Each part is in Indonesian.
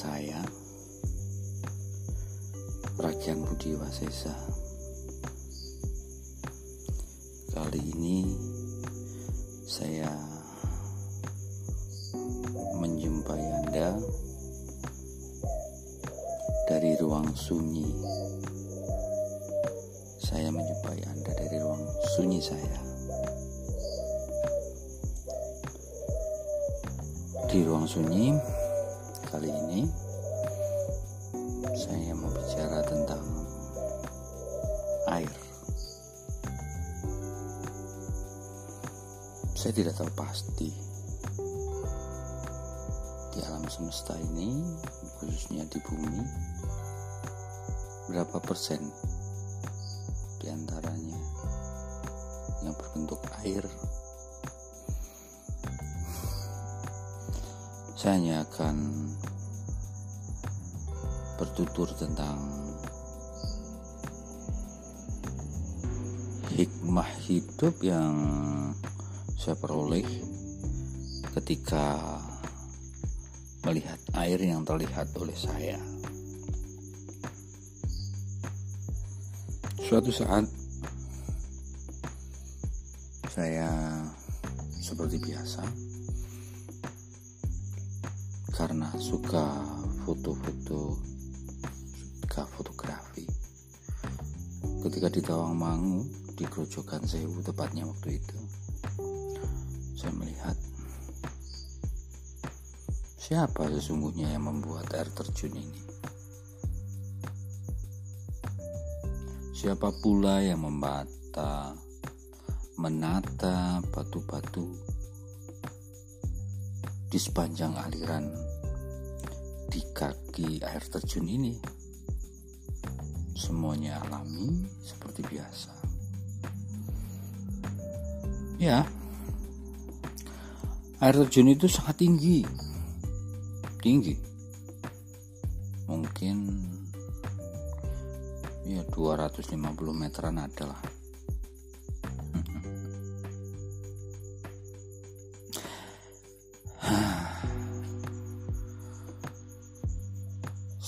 saya Rakyat Budi Wasesa. Kali ini saya menjumpai Anda dari ruang sunyi. Saya menjumpai Anda dari ruang sunyi saya. Di ruang sunyi saya mau bicara tentang air. Saya tidak tahu pasti di alam semesta ini, khususnya di bumi, berapa persen di antaranya yang berbentuk air. Saya hanya akan bertutur tentang hikmah hidup yang saya peroleh ketika melihat air yang terlihat oleh saya. Suatu saat saya seperti biasa karena suka foto-foto ketika fotografi ketika di Tawangmangu di Grojogan Sewu tepatnya waktu itu saya melihat siapa sesungguhnya yang membuat air terjun ini? Siapa pula yang membata menata batu-batu di sepanjang aliran di kaki air terjun ini semuanya alami seperti biasa. Ya, air terjun itu sangat tinggi, tinggi. Mungkin ya 250 meteran adalah.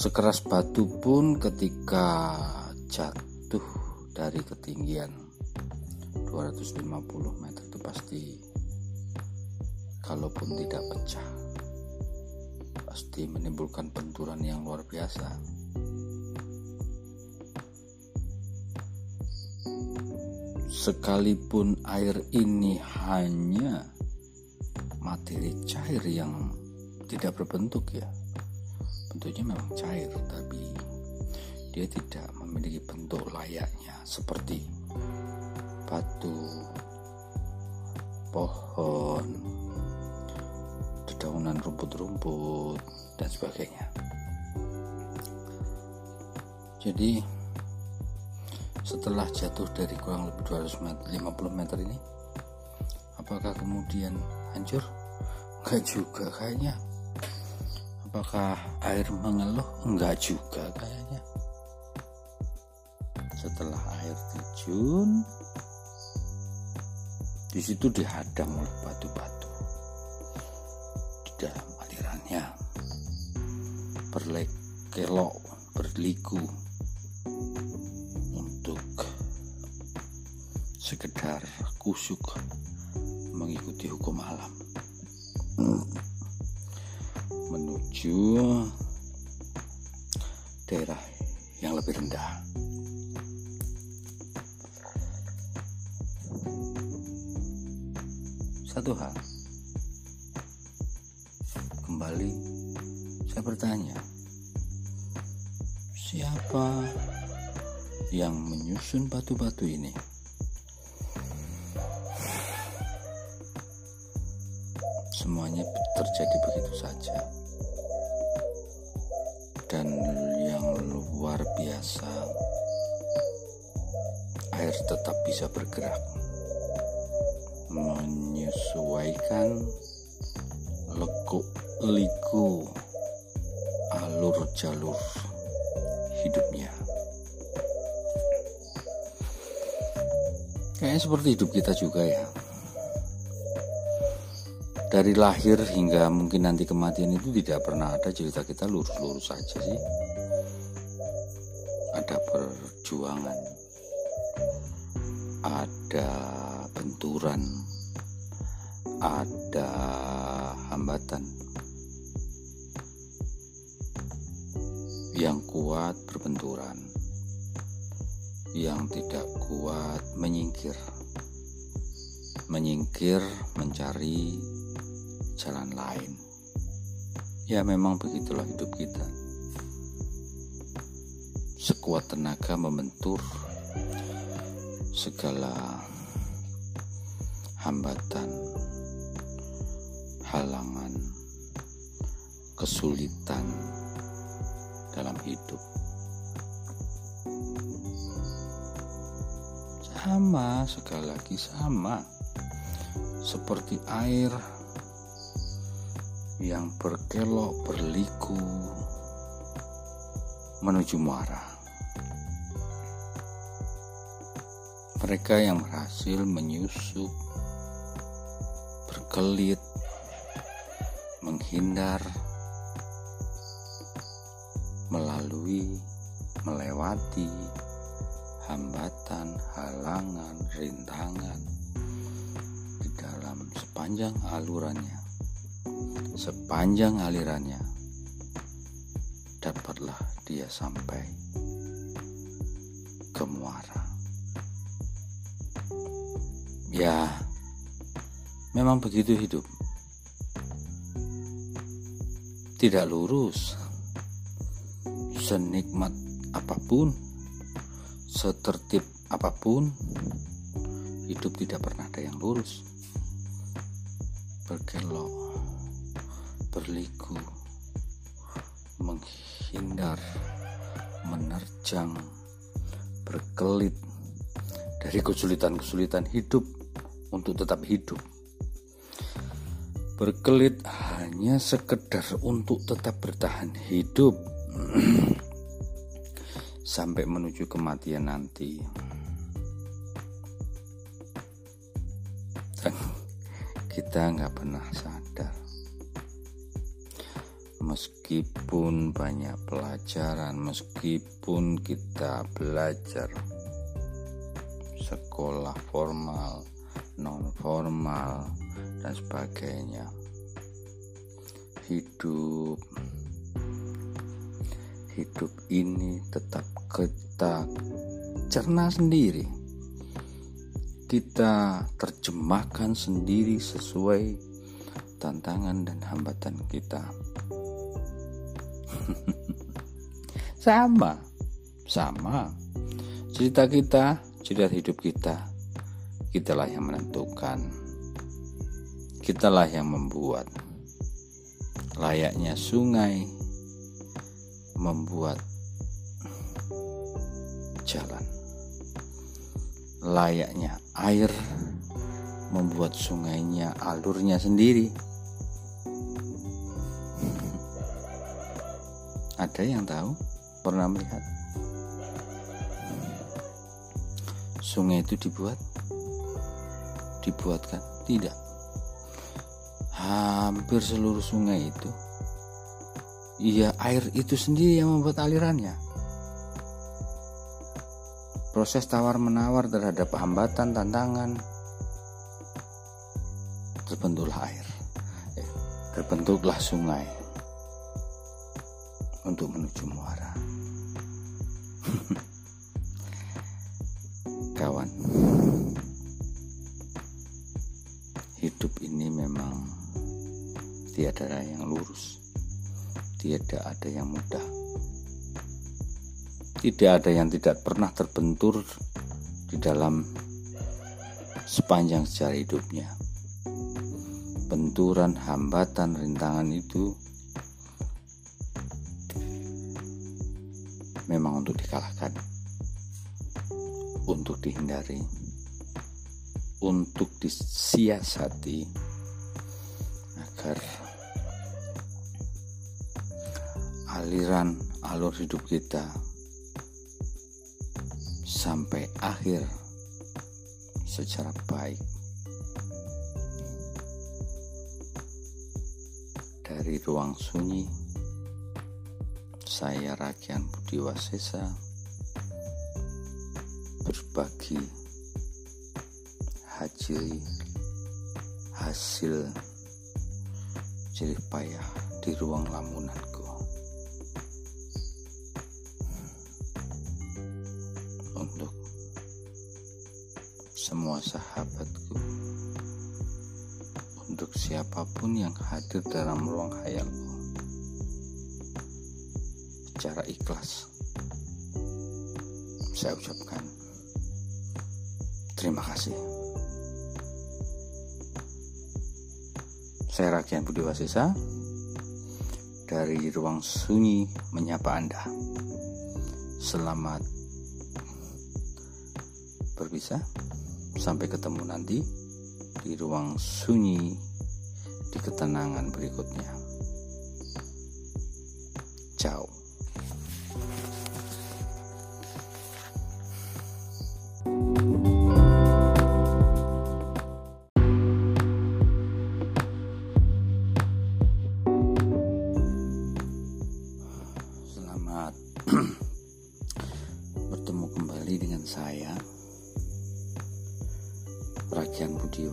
Sekeras batu pun ketika jatuh dari ketinggian 250 meter itu pasti kalaupun tidak pecah pasti menimbulkan benturan yang luar biasa. Sekalipun air ini hanya materi cair yang tidak berbentuk ya bentuknya memang cair tapi dia tidak memiliki bentuk layaknya seperti batu pohon dedaunan rumput-rumput dan sebagainya jadi setelah jatuh dari kurang lebih 250 meter ini apakah kemudian hancur? enggak juga kayaknya Apakah air mengeluh? Enggak juga kayaknya. Setelah air terjun, di situ dihadang oleh batu-batu di dalam alirannya. Berlekelok, berliku untuk sekedar kusuk mengikuti hukum alam menuju daerah yang lebih rendah. Satu hal, kembali saya bertanya, siapa yang menyusun batu-batu ini? Semuanya terjadi begitu saja biasa. Air tetap bisa bergerak. Menyesuaikan lekuk liku alur jalur hidupnya. Kayaknya seperti hidup kita juga ya. Dari lahir hingga mungkin nanti kematian itu tidak pernah ada cerita kita lurus-lurus saja sih perjuangan ada benturan ada hambatan yang kuat berbenturan yang tidak kuat menyingkir menyingkir mencari jalan lain. Ya memang begitulah hidup kita. Sekuat tenaga membentur segala hambatan, halangan, kesulitan dalam hidup. Sama, sekali lagi sama seperti air yang berkelok berliku menuju muara. Mereka yang berhasil menyusup, berkelit, menghindar, melalui, melewati hambatan, halangan, rintangan, dalam sepanjang alurannya, sepanjang alirannya, dapatlah dia sampai ke muara. Ya, memang begitu hidup. Tidak lurus, senikmat apa pun, setertib apa pun, hidup tidak pernah ada yang lurus berkelok, berliku, menghindar, menerjang, berkelit dari kesulitan-kesulitan hidup untuk tetap hidup. Berkelit hanya sekedar untuk tetap bertahan hidup sampai menuju kematian nanti. kita nggak pernah sadar meskipun banyak pelajaran meskipun kita belajar sekolah formal formal dan sebagainya. Hidup. Hidup ini tetap kita cerna sendiri. Kita terjemahkan sendiri sesuai tantangan dan hambatan kita. sama, sama. Cerita kita, cerita hidup kita, kitalah yang menentukan. Kitalah yang membuat. Layaknya sungai membuat jalan layaknya air membuat sungainya alurnya sendiri. Ada yang tahu? Pernah melihat? Sungai itu dibuat? Dibuatkan? Tidak. Hampir seluruh sungai itu Iya air itu sendiri yang membuat alirannya proses tawar-menawar terhadap hambatan, tantangan, terbentuklah air, eh, terbentuklah sungai untuk menuju muara. tiada ada yang mudah. Tidak ada yang tidak pernah terbentur di dalam sepanjang sejarah hidupnya. Benturan, hambatan, rintangan itu memang untuk dikalahkan, untuk dihindari, untuk disiasati aliran alur hidup kita sampai akhir secara baik. dari ruang sunyi saya Rakian Budi Wasesa berbagi hasil hasil jerih payah di ruang lamunanku sahabatku. Untuk siapa pun yang hadir dalam ruang hayalku. Secara ikhlas. Saya ucapkan terima kasih. Saya Rakian Budi Wasesa dari ruang sunyi menyapa Anda. Selamat berpisah sampai ketemu nanti di ruang sunyi di ketenangan berikutnya.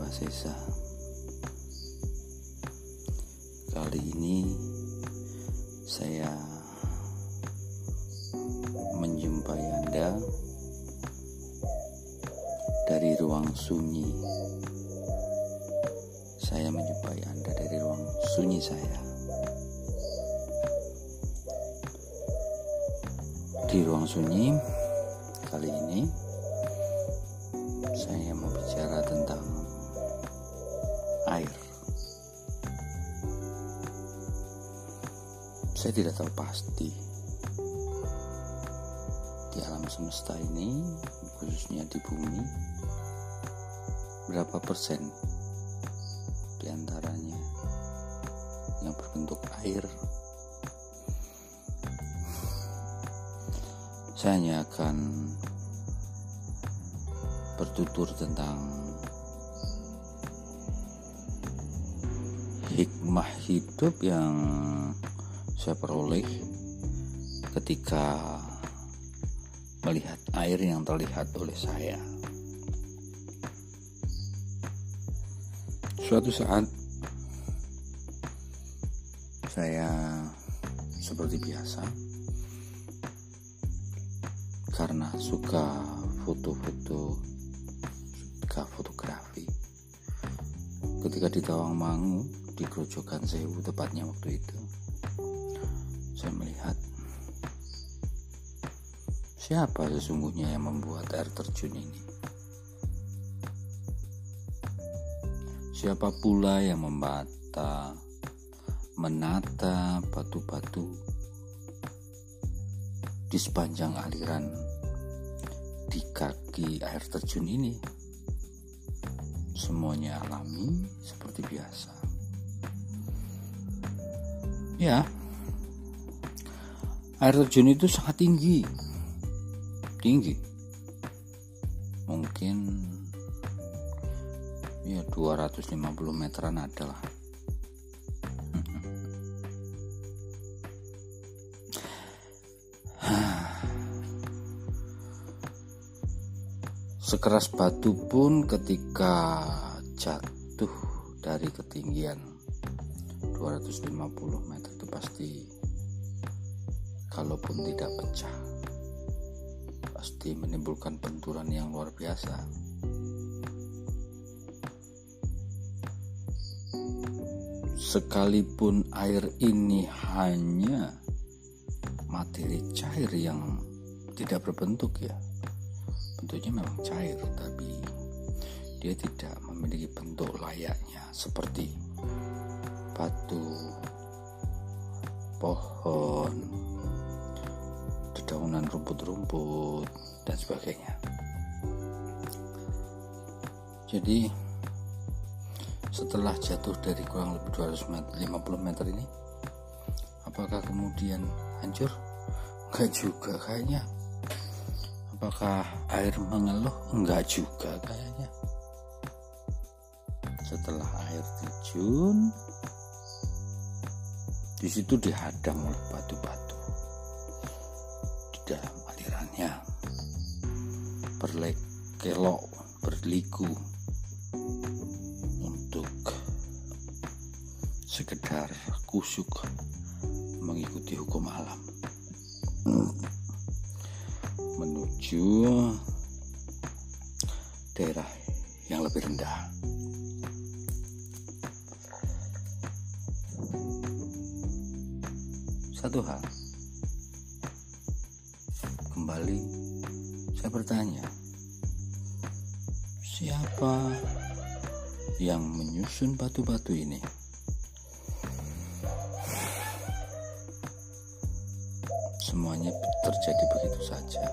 Wasesa Kali ini saya menjumpai Anda dari ruang sunyi. Saya menjumpai Anda dari ruang sunyi saya. Di ruang sunyi kali ini saya mau Saya tidak tahu pasti di alam semesta ini, khususnya di bumi, berapa persen di antaranya yang berbentuk air. Saya hanya akan bertutur tentang hikmah hidup yang saya peroleh ketika melihat air yang terlihat oleh saya. Suatu saat saya seperti biasa karena suka foto-foto suka fotografi ketika di Tawangmangu di Grojogan Sewu tepatnya waktu itu siapa sesungguhnya yang membuat air terjun ini? Siapa pula yang membata menata batu-batu di sepanjang aliran di kaki air terjun ini? Semuanya alami seperti biasa. Ya air terjun itu sangat tinggi tinggi. Mungkin ya 250 meteran adalah Sekeras batu pun ketika jatuh dari ketinggian 250 meter itu pasti kalaupun tidak pecah pasti menimbulkan benturan yang luar biasa. Sekalipun air ini hanya materi cair yang tidak berbentuk ya bentuknya memang cair tapi dia tidak memiliki bentuk layaknya seperti batu pohon dedaunan rumput-rumput dan sebagainya. Jadi setelah jatuh dari kurang lebih 200 meter, 50 meter ini apakah kemudian hancur? Enggak juga kayaknya. Apakah air mengeluh? Enggak juga kayaknya. Setelah air terjun Di situ dihadang oleh batu-batu dalam alirannya. Berkelok, berliku untuk sekedar kusuk mengikuti hukum alam menuju daerah yang lebih rendah. Satu hal, kembali saya bertanya, siapa yang menyusun batu-batu ini? Semuanya terjadi begitu saja.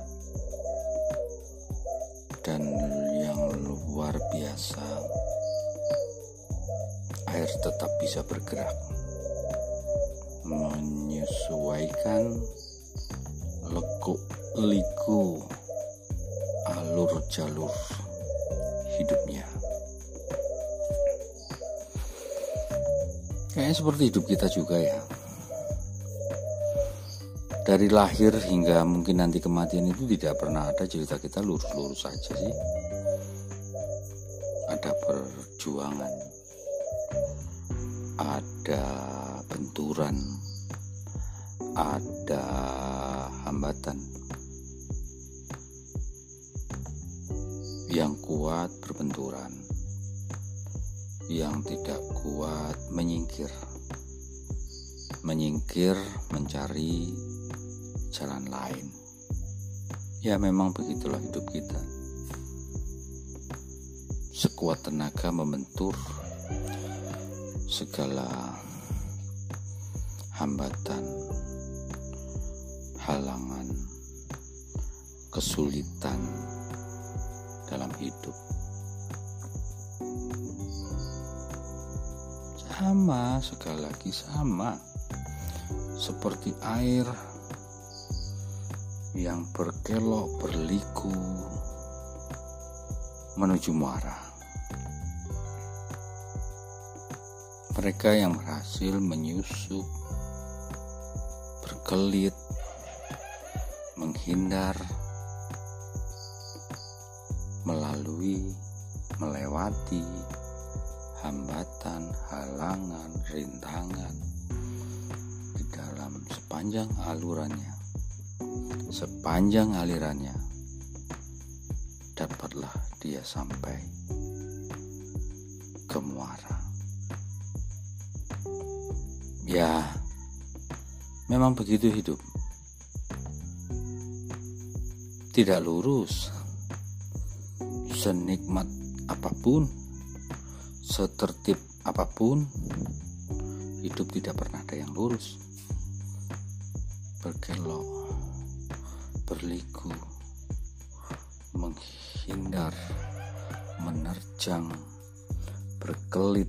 Dan yang luar biasa, air tetap bisa bergerak menyesuaikan hidupnya. Kayaknya seperti hidup kita juga ya. Dari lahir hingga mungkin nanti kematian itu tidak pernah ada cerita kita lurus-lurus saja sih. Ada perjuangan. Ada benturan mencari jalan lain. Ya memang begitulah hidup kita. Sekuat tenaga membentur segala hambatan, halangan, kesulitan dalam hidup. Sama, sekali lagi sama. Seperti air yang berkelok berliku menuju muara. Mereka yang berhasil menyusup, berkelit, menghindar, melalui, melewati hambatan, halangan, rintangan sepanjang alurannya sepanjang alirannya dapatlah dia sampai ke muara. Ya, memang begitu hidup. Tidak lurus, senikmat apa pun, setertib apa pun, hidup tidak pernah ada yang lurus. Berkelok berliku, menghindar, menerjang, berkelit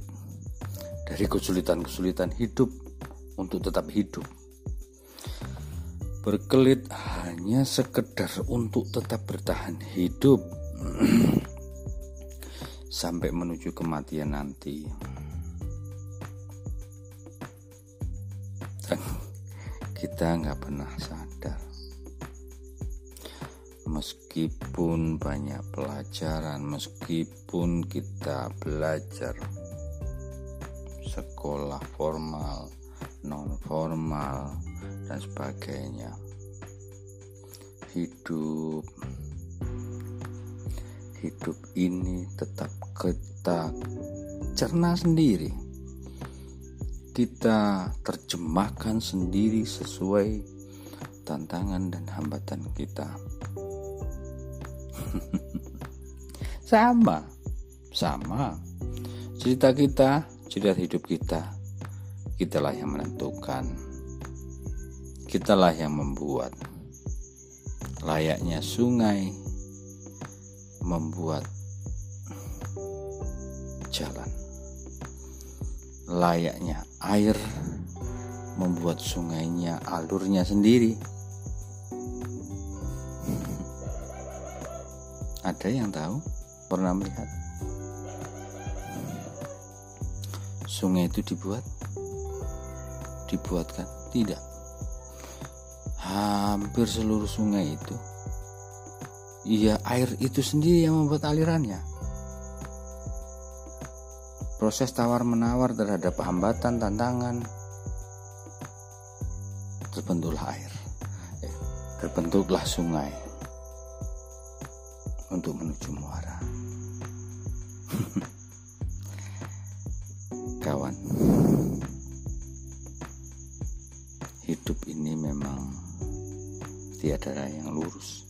dari kesulitan-kesulitan hidup untuk tetap hidup. Berkelit hanya sekedar untuk tetap bertahan hidup sampai menuju kematian nanti. Kita nggak pernah sadar. Meskipun banyak pelajaran, meskipun kita belajar sekolah formal, non formal, dan sebagainya, hidup. Hidup ini tetap kita cerna sendiri kita terjemahkan sendiri sesuai tantangan dan hambatan kita. Sama sama. Cerita kita cerita hidup kita kitalah yang menentukan. Kitalah yang membuat. Layaknya sungai membuat jalan layaknya air membuat sungainya alurnya sendiri. Ada yang tahu? Pernah melihat? Sungai itu dibuat? Dibuatkan? Tidak. Hampir seluruh sungai itu iya air itu sendiri yang membuat alirannya proses tawar menawar terhadap hambatan tantangan terbentuklah air. Eh, terbentuklah sungai untuk menuju muara. Kawan hidup ini memang tiada yang lurus.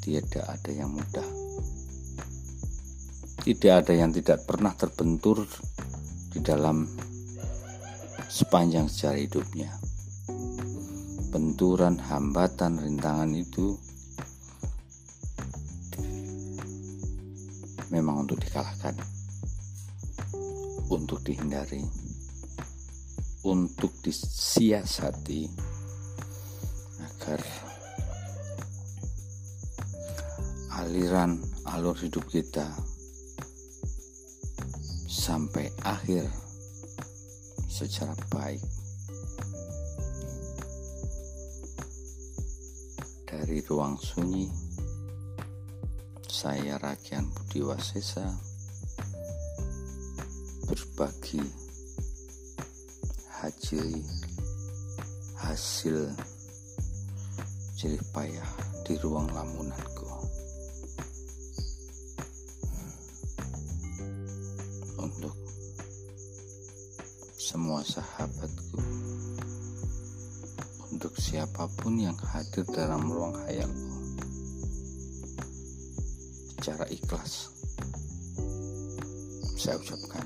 Tidak ada yang mudah tidak ada yang tidak pernah terbentur di dalam sepanjang sejarah hidupnya. Benturan, hambatan, rintangan itu memang untuk dikalahkan, untuk dihindari, untuk disiasati agar aliran alur hidup kita sampai akhir secara baik. dari ruang sunyi saya Rakyat Budi Wasesa berbagi hasil hasil jerih payah di ruang lamunanku sahabatku. Untuk siapa pun yang hadir dalam ruang hayalku. Secara ikhlas saya ucapkan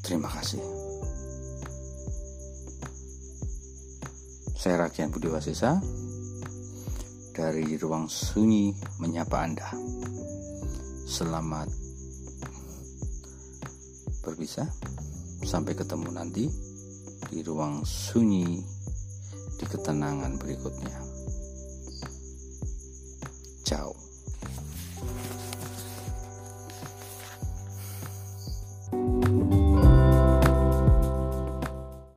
terima kasih. Saya Rakyat Budi Wasesa dari ruang sunyi menyapa Anda. Selamat berpisah sampai ketemu nanti di ruang sunyi di ketenangan berikutnya.